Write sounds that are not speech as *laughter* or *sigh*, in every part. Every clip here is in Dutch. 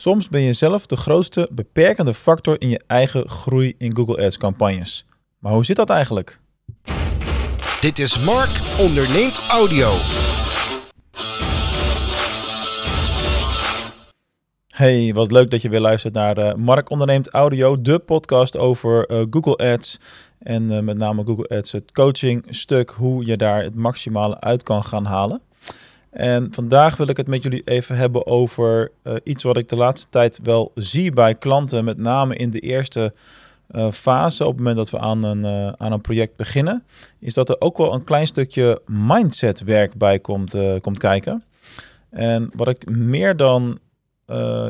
Soms ben je zelf de grootste beperkende factor in je eigen groei in Google Ads campagnes. Maar hoe zit dat eigenlijk? Dit is Mark onderneemt audio. Hey, wat leuk dat je weer luistert naar uh, Mark onderneemt audio, de podcast over uh, Google Ads en uh, met name Google Ads, het coaching stuk, hoe je daar het maximale uit kan gaan halen. En vandaag wil ik het met jullie even hebben over uh, iets wat ik de laatste tijd wel zie bij klanten, met name in de eerste uh, fase, op het moment dat we aan een, uh, aan een project beginnen, is dat er ook wel een klein stukje mindset werk bij komt, komt kijken. En wat ik meer dan,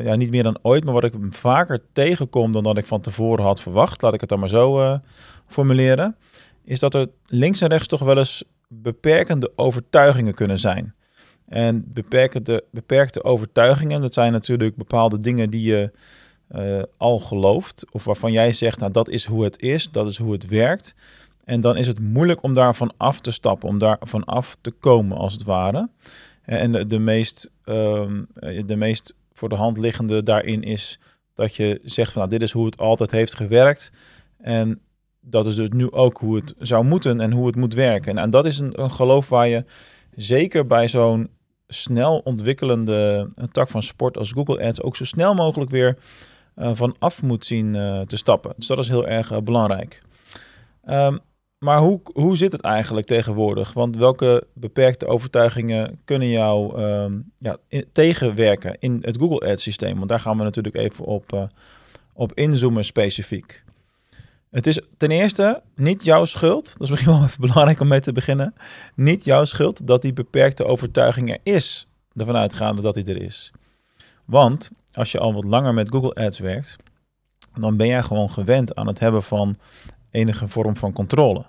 ja niet meer dan ooit, maar wat ik vaker tegenkom dan dat ik van tevoren had verwacht, laat ik het dan maar zo formuleren, is dat er links en rechts toch wel eens beperkende overtuigingen kunnen zijn. En beperkte, beperkte overtuigingen, dat zijn natuurlijk bepaalde dingen die je uh, al gelooft. Of waarvan jij zegt, nou dat is hoe het is, dat is hoe het werkt. En dan is het moeilijk om daarvan af te stappen, om daarvan af te komen als het ware. En de, de meest, um, de meest voor de hand liggende daarin is dat je zegt van nou, dit is hoe het altijd heeft gewerkt. En dat is dus nu ook hoe het zou moeten en hoe het moet werken. En, en dat is een, een geloof waar je zeker bij zo'n snel ontwikkelende tak van sport als Google Ads ook zo snel mogelijk weer uh, van af moet zien uh, te stappen. Dus dat is heel erg belangrijk. Um, maar hoe, hoe zit het eigenlijk tegenwoordig? Want welke beperkte overtuigingen kunnen jou um, ja, tegenwerken in het Google Ads systeem? Want daar gaan we natuurlijk even op, op inzoomen specifiek. Het is ten eerste niet jouw schuld, dat is misschien wel even *laughs* belangrijk om mee te beginnen, niet jouw schuld dat die beperkte overtuiging er is, ervan uitgaande dat die er is. Want als je al wat langer met Google Ads werkt, dan ben jij gewoon gewend aan het hebben van enige vorm van controle.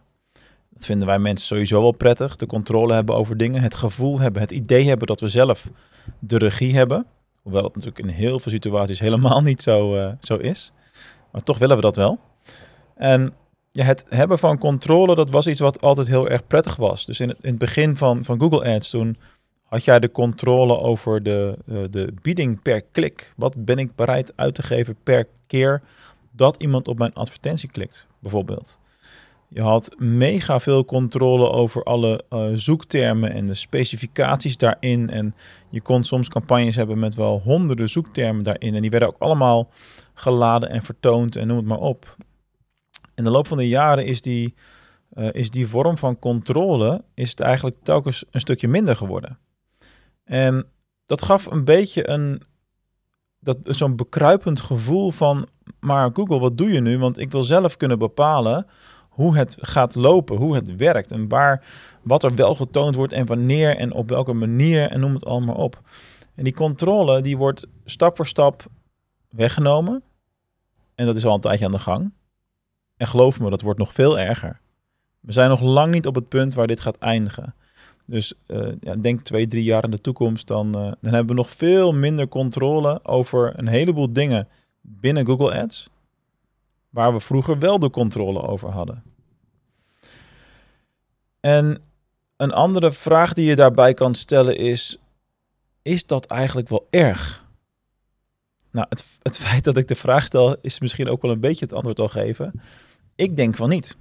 Dat vinden wij mensen sowieso wel prettig, de controle hebben over dingen, het gevoel hebben, het idee hebben dat we zelf de regie hebben. Hoewel het natuurlijk in heel veel situaties helemaal niet zo, uh, zo is. Maar toch willen we dat wel. En ja, het hebben van controle, dat was iets wat altijd heel erg prettig was. Dus in het, in het begin van, van Google Ads, toen had jij de controle over de, uh, de bieding per klik. Wat ben ik bereid uit te geven per keer dat iemand op mijn advertentie klikt, bijvoorbeeld. Je had mega veel controle over alle uh, zoektermen en de specificaties daarin. En je kon soms campagnes hebben met wel honderden zoektermen daarin. En die werden ook allemaal geladen en vertoond en noem het maar op in de loop van de jaren is die, uh, is die vorm van controle is het eigenlijk telkens een stukje minder geworden. En dat gaf een beetje een dat zo'n bekruipend gevoel van, maar Google, wat doe je nu? Want ik wil zelf kunnen bepalen hoe het gaat lopen, hoe het werkt en waar, wat er wel getoond wordt en wanneer en op welke manier en noem het allemaal op. En die controle die wordt stap voor stap weggenomen. En dat is al een tijdje aan de gang. En geloof me, dat wordt nog veel erger. We zijn nog lang niet op het punt waar dit gaat eindigen. Dus uh, ja, denk twee, drie jaar in de toekomst, dan, uh, dan hebben we nog veel minder controle over een heleboel dingen binnen Google Ads, waar we vroeger wel de controle over hadden. En een andere vraag die je daarbij kan stellen is: is dat eigenlijk wel erg? Nou, het, het *laughs* feit dat ik de vraag stel, is misschien ook wel een beetje het antwoord al geven. Ik denk van niet.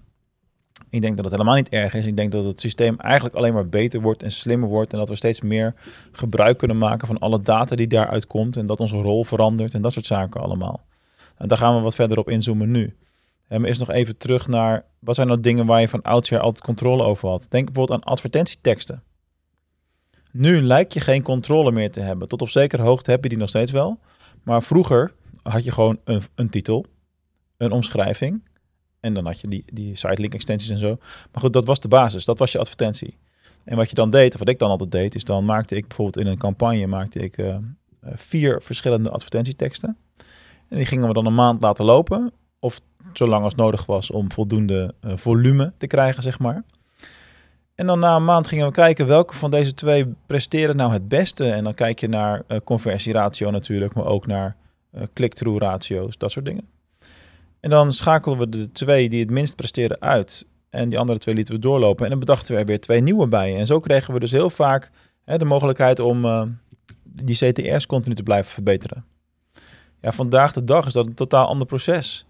Ik denk dat het helemaal niet erg is. Ik denk dat het systeem eigenlijk alleen maar beter wordt en slimmer wordt. En dat we steeds meer gebruik kunnen maken van alle data die daaruit komt. En dat onze rol verandert en dat soort zaken allemaal. En daar gaan we wat verder op inzoomen nu. En eerst nog even terug naar wat zijn nou dingen waar je van oudsher altijd controle over had. Denk bijvoorbeeld aan advertentieteksten. Nu lijkt je geen controle meer te hebben. Tot op zekere hoogte heb je die nog steeds wel. Maar vroeger had je gewoon een, een titel, een omschrijving en dan had je die, die site link extensies en zo. Maar goed, dat was de basis. Dat was je advertentie. En wat je dan deed, of wat ik dan altijd deed, is dan maakte ik bijvoorbeeld in een campagne maakte ik uh, vier verschillende advertentieteksten. En die gingen we dan een maand laten lopen. Of zolang als nodig was om voldoende uh, volume te krijgen, zeg maar. En dan na een maand gingen we kijken welke van deze twee presteren nou het beste. En dan kijk je naar conversieratio natuurlijk, maar ook naar click-through ratio's, dat soort dingen. En dan schakelden we de twee die het minst presteren uit. En die andere twee lieten we doorlopen. En dan bedachten we er weer twee nieuwe bij. En zo kregen we dus heel vaak hè, de mogelijkheid om uh, die CTR's continu te blijven verbeteren. Ja, vandaag de dag is dat een totaal ander proces.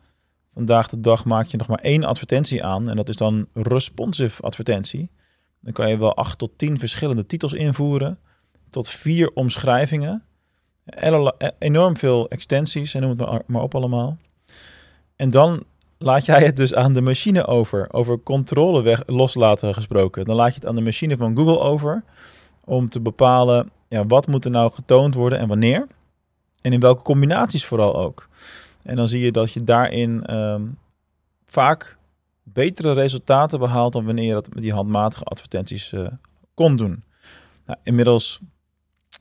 Vandaag de dag maak je nog maar één advertentie aan en dat is dan responsive advertentie. Dan kan je wel acht tot tien verschillende titels invoeren, tot vier omschrijvingen, enorm veel extensies en noem het maar op allemaal. En dan laat jij het dus aan de machine over. Over controle weg, loslaten gesproken. Dan laat je het aan de machine van Google over om te bepalen ja, wat moet er nou getoond worden en wanneer. En in welke combinaties vooral ook. En dan zie je dat je daarin ehm, vaak betere resultaten behaalt dan wanneer je dat met die handmatige advertenties uh, kon doen. Nou, inmiddels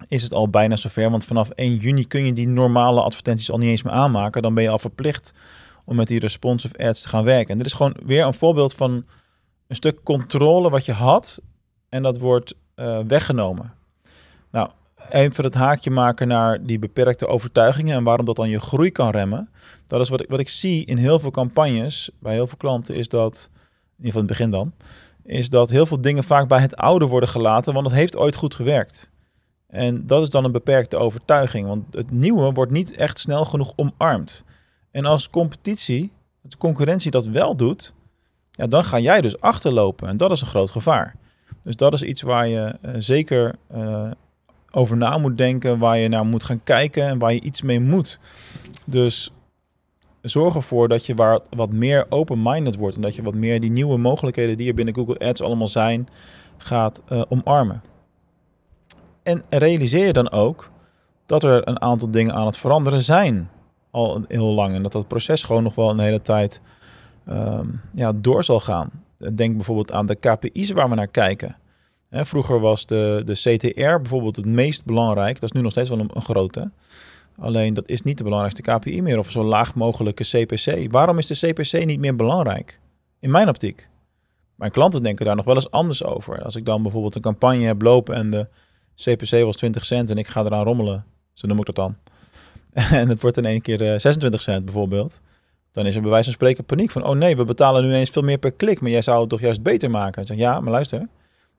is het al bijna zover, want vanaf 1 juni kun je die normale advertenties al niet eens meer aanmaken. Dan ben je al verplicht om met die responsive ads te gaan werken. En dit is gewoon weer een voorbeeld van een stuk controle wat je had en dat wordt uh, weggenomen. Nou, even het haakje maken naar die beperkte overtuigingen en waarom dat dan je groei kan remmen. Dat is wat ik, wat ik zie in heel veel campagnes, bij heel veel klanten, is dat, in ieder geval in het begin dan, is dat heel veel dingen vaak bij het oude worden gelaten, want het heeft ooit goed gewerkt. En dat is dan een beperkte overtuiging, want het nieuwe wordt niet echt snel genoeg omarmd. En als competitie, de concurrentie dat wel doet, ja, dan ga jij dus achterlopen. En dat is een groot gevaar. Dus dat is iets waar je uh, zeker uh, over na moet denken, waar je naar moet gaan kijken en waar je iets mee moet. Dus zorg ervoor dat je wat meer open-minded wordt en dat je wat meer die nieuwe mogelijkheden die er binnen Google Ads allemaal zijn, gaat uh, omarmen. En realiseer je dan ook dat er een aantal dingen aan het veranderen zijn al heel lang en dat dat proces gewoon nog wel een hele tijd um, ja, door zal gaan. Denk bijvoorbeeld aan de KPI's waar we naar kijken vroeger was de, de CTR bijvoorbeeld het meest belangrijk. Dat is nu nog steeds wel een, een grote. Alleen dat is niet de belangrijkste KPI meer. Of zo laag mogelijke CPC. Waarom is de CPC niet meer belangrijk? In mijn optiek. Mijn klanten denken daar nog wel eens anders over. Als ik dan bijvoorbeeld een campagne heb lopen en de CPC was 20 cent en ik ga eraan rommelen. Zo noem ik dat dan. *laughs* En het wordt in één keer 26 eh, cent bijvoorbeeld. Dan is er bij wijze van spreken paniek van... oh nee, we betalen nu eens veel meer per klik... maar jij zou het toch juist beter maken? Ik zeg, ja, maar luister...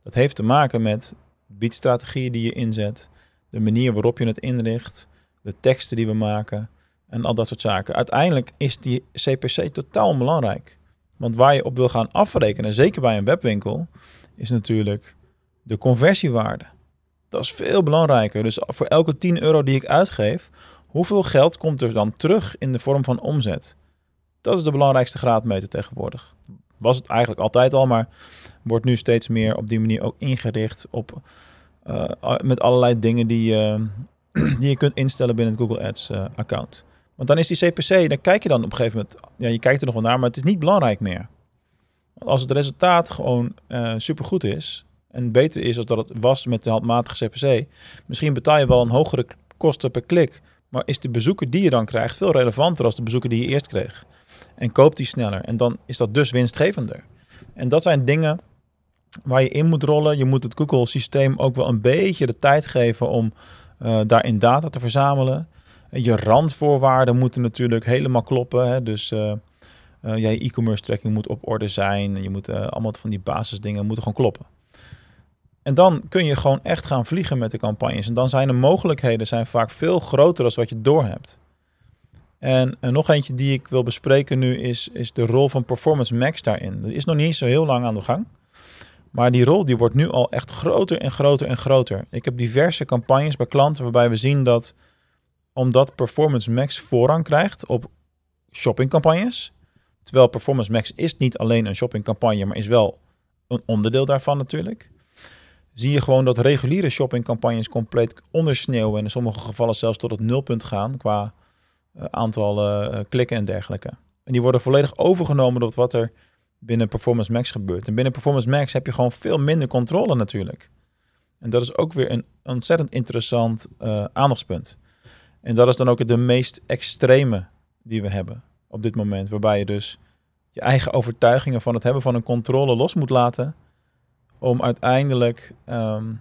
Dat heeft te maken met biedstrategieën die je inzet, de manier waarop je het inricht, de teksten die we maken en al dat soort zaken. Uiteindelijk is die CPC totaal belangrijk. Want waar je op wil gaan afrekenen, zeker bij een webwinkel, is natuurlijk de conversiewaarde. Dat is veel belangrijker. Dus voor elke 10 euro die ik uitgeef, hoeveel geld komt er dan terug in de vorm van omzet? Dat is de belangrijkste graadmeter tegenwoordig. Was het eigenlijk altijd al, maar wordt nu steeds meer op die manier ook ingericht op uh, met allerlei dingen die, *clears throat* die je kunt instellen binnen het Google Ads uh, account. Want dan is die CPC, dan kijk je dan op een gegeven moment, ja, je kijkt er nog wel naar, maar het is niet belangrijk meer. als het resultaat gewoon uh, supergoed is en beter is dan dat het was met de handmatige CPC, misschien betaal je wel een hogere kosten per klik, maar is de bezoeker die je dan krijgt veel relevanter als de bezoeker die je eerst kreeg. En koopt die sneller. En dan is dat dus winstgevender. En dat zijn dingen waar je in moet rollen. Je moet het Google-systeem ook wel een beetje de tijd geven om uh, daarin data te verzamelen. Je randvoorwaarden moeten natuurlijk helemaal kloppen. Hè? Dus uh, uh, je e-commerce tracking moet op orde zijn. Je moet allemaal van die basisdingen moeten gewoon kloppen. En dan kun je gewoon echt gaan vliegen met de campagnes. En dan zijn de mogelijkheden zijn vaak veel groter dan wat je doorhebt. En, en nog eentje die ik wil bespreken nu is, is de rol van Performance Max daarin. Dat is nog niet zo heel lang aan de gang. Maar die rol die wordt nu al echt groter en groter en groter. Ik heb diverse campagnes bij klanten waarbij we zien dat omdat Performance Max voorrang krijgt op shoppingcampagnes. Terwijl Performance Max is niet alleen een shoppingcampagne, maar is wel een onderdeel daarvan natuurlijk. Zie je gewoon dat reguliere shoppingcampagnes compleet ondersneeuwen en in sommige gevallen zelfs tot het nulpunt gaan qua uh, aantal uh, klikken en dergelijke. En die worden volledig overgenomen door wat er binnen Performance Max gebeurt. En binnen Performance Max heb je gewoon veel minder controle natuurlijk. En dat is ook weer een ontzettend interessant aandachtspunt. En dat is dan ook de meest extreme die we hebben op dit moment. Waarbij je dus je eigen overtuigingen van het hebben van een controle los moet laten. Om uiteindelijk um,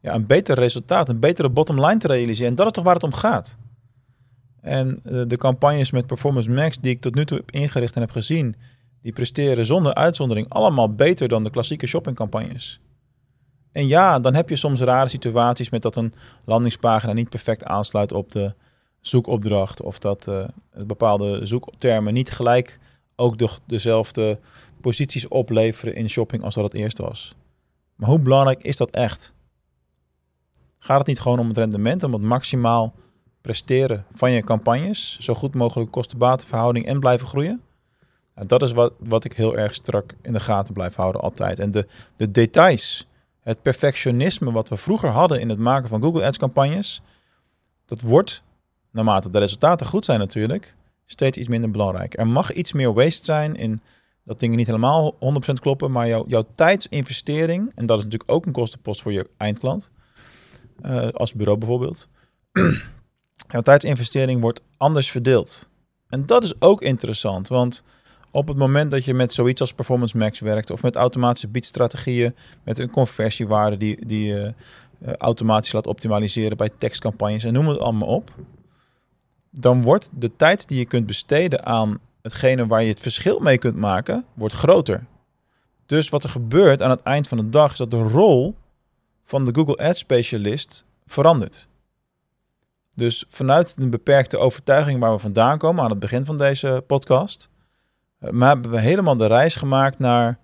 ja, een beter resultaat, een betere bottom line te realiseren. En dat is toch waar het om gaat. En uh, de campagnes met Performance Max die ik tot nu toe heb ingericht en heb gezien, die presteren zonder uitzondering allemaal beter dan de klassieke shoppingcampagnes. En ja, dan heb je soms rare situaties met dat een landingspagina niet perfect aansluit op de zoekopdracht of dat uh, bepaalde zoektermen niet gelijk ook de, dezelfde posities opleveren in shopping als dat het eerst was. Maar hoe belangrijk is dat echt? Gaat het niet gewoon om het rendement, om het maximaal presteren van je campagnes, zo goed mogelijk kosten-batenverhouding en blijven groeien? Nou, dat is wat, wat ik heel erg strak in de gaten blijf houden altijd. En de, de details, het perfectionisme wat we vroeger hadden in het maken van Google Ads campagnes, dat wordt, naarmate de resultaten goed zijn natuurlijk, steeds iets minder belangrijk. Er mag iets meer waste zijn in dat dingen niet helemaal 100% kloppen, maar jouw, jouw tijdsinvestering, en dat is natuurlijk ook een kostenpost voor je eindklant, uh, als bureau bijvoorbeeld, *clears throat* jouw tijdsinvestering wordt anders verdeeld. En dat is ook interessant, want op het moment dat je met zoiets als Performance Max werkt of met automatische biedstrategieën, met een conversiewaarde die, die je uh, automatisch laat optimaliseren bij tekstcampagnes en noem het allemaal op, dan wordt de tijd die je kunt besteden aan hetgene waar je het verschil mee kunt maken, wordt groter. Dus wat er gebeurt aan het eind van de dag is dat de rol van de Google Ads specialist verandert. Dus vanuit de beperkte overtuiging waar we vandaan komen aan het begin van deze podcast, eh, maar hebben we helemaal de reis gemaakt naar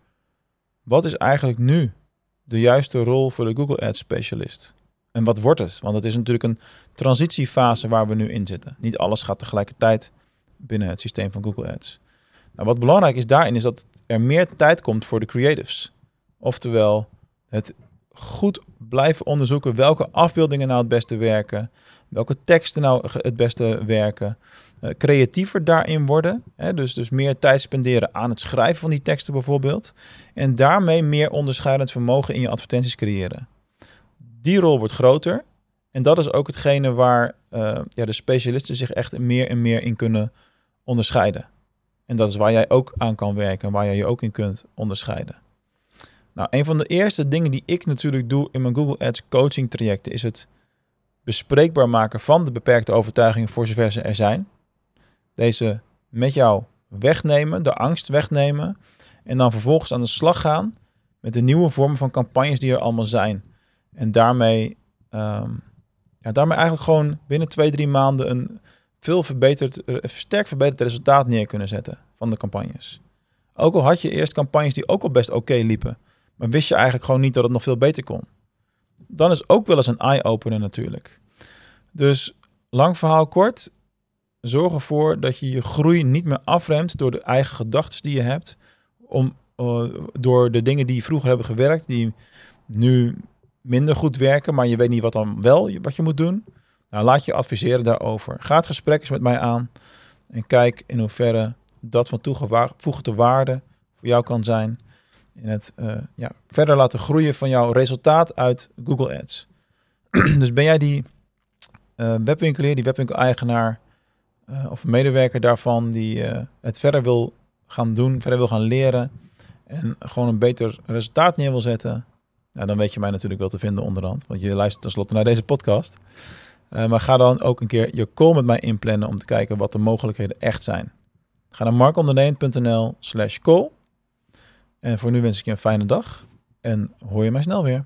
wat is eigenlijk nu de juiste rol voor de Google Ads specialist? En wat wordt het? Want het is natuurlijk een transitiefase waar we nu in zitten. Niet alles gaat tegelijkertijd binnen het systeem van Google Ads. Nou, wat belangrijk is daarin is dat er meer tijd komt voor de creatives. Oftewel, het goed blijven onderzoeken welke afbeeldingen nou het beste werken, welke teksten nou het beste werken, uh, creatiever daarin worden. Hè? Dus, dus meer tijd spenderen aan het schrijven van die teksten bijvoorbeeld. En daarmee meer onderscheidend vermogen in je advertenties creëren. Die rol wordt groter. En dat is ook hetgene waar uh, ja, de specialisten zich echt meer en meer in kunnen onderscheiden. En dat is waar jij ook aan kan werken, waar jij je ook in kunt onderscheiden. Nou, een van de eerste dingen die ik natuurlijk doe in mijn Google Ads coaching trajecten is het bespreekbaar maken van de beperkte overtuigingen voor zover ze er zijn. Deze met jou wegnemen, de angst wegnemen en dan vervolgens aan de slag gaan met de nieuwe vormen van campagnes die er allemaal zijn. En daarmee, um, ja, daarmee eigenlijk gewoon binnen twee, drie maanden een veel verbeterd, eh, sterk verbeterd resultaat neer kunnen zetten van de campagnes. Ook al had je eerst campagnes die ook al best oké liepen, maar wist je eigenlijk gewoon niet dat het nog veel beter kon. Dan is ook wel eens een eye-opener natuurlijk. Dus lang verhaal kort, zorg ervoor dat je je groei niet meer afremt door de eigen gedachten die je hebt, om, uh, door de dingen die vroeger hebben gewerkt, die nu minder goed werken, maar je weet niet wat dan wel wat je moet doen. Nou, laat je adviseren daarover. Ga het met mij aan en kijk in hoeverre dat van toegevoegde waarde voor jou kan zijn in het uh, ja, verder laten groeien van jouw resultaat uit Google Ads. *clears throat* dus ben jij die uh, webwinkelier, die webwinkel-eigenaar uh, of medewerker daarvan die het verder wil gaan doen, verder wil gaan leren en gewoon een beter resultaat neer wil zetten, nou, dan weet je mij natuurlijk wel te vinden onderhand, want je luistert tenslotte naar deze podcast. Uh, maar ga dan ook een keer je call met mij inplannen om te kijken wat de mogelijkheden echt zijn. Ga naar markondernemend.nl slash call. En voor nu wens ik je een fijne dag en hoor je mij snel weer.